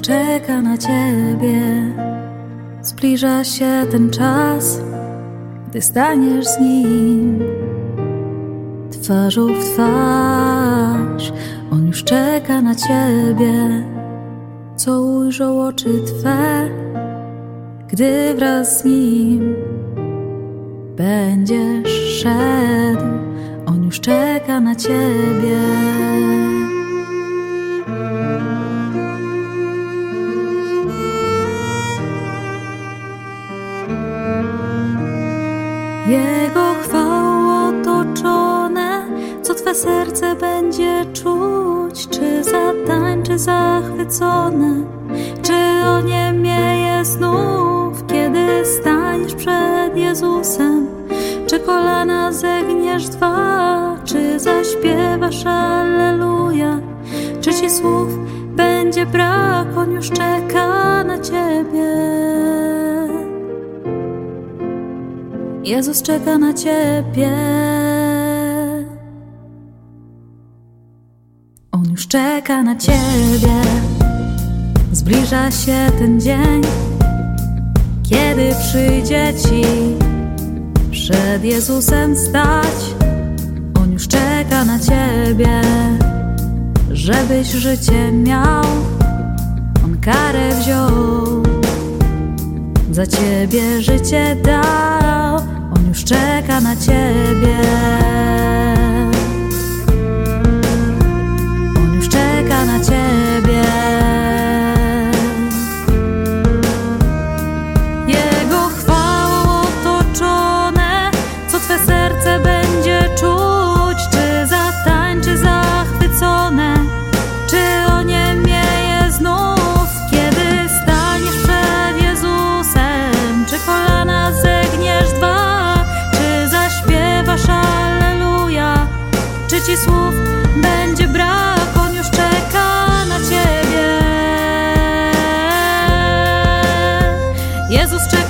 czeka na ciebie. Zbliża się ten czas, gdy staniesz z nim twarzą w twarz. On już czeka na ciebie, co ujrzą oczy twe, gdy wraz z nim będziesz szedł. On już czeka na ciebie. Jego chwałą otoczone, co Twe serce będzie czuć, czy zatańczy zachwycone, czy oniemieje znów, kiedy staniesz przed Jezusem, czy kolana zegniesz dwa, czy zaśpiewasz Alleluja, czy Ci słów będzie brak, On już czeka na Ciebie. Jezus czeka na ciebie. On już czeka na ciebie. Zbliża się ten dzień, kiedy przyjdzie ci przed Jezusem stać. On już czeka na ciebie, żebyś życie miał. On karę wziął, za ciebie życie dał. Już czeka na ciebie. Jezus czeka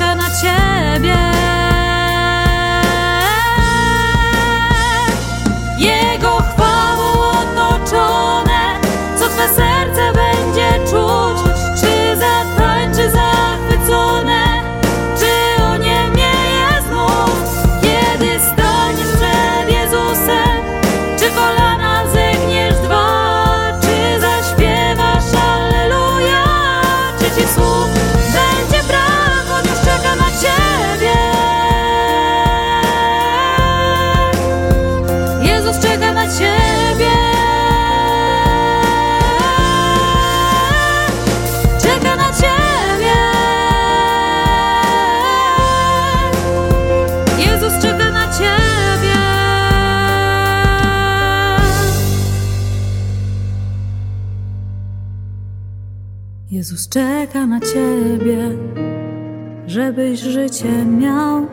Jezus czeka na ciebie, żebyś życie miał.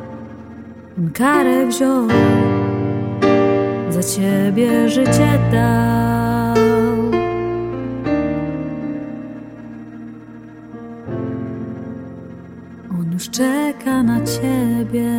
On karę wziął za ciebie życie dał. On już czeka na ciebie.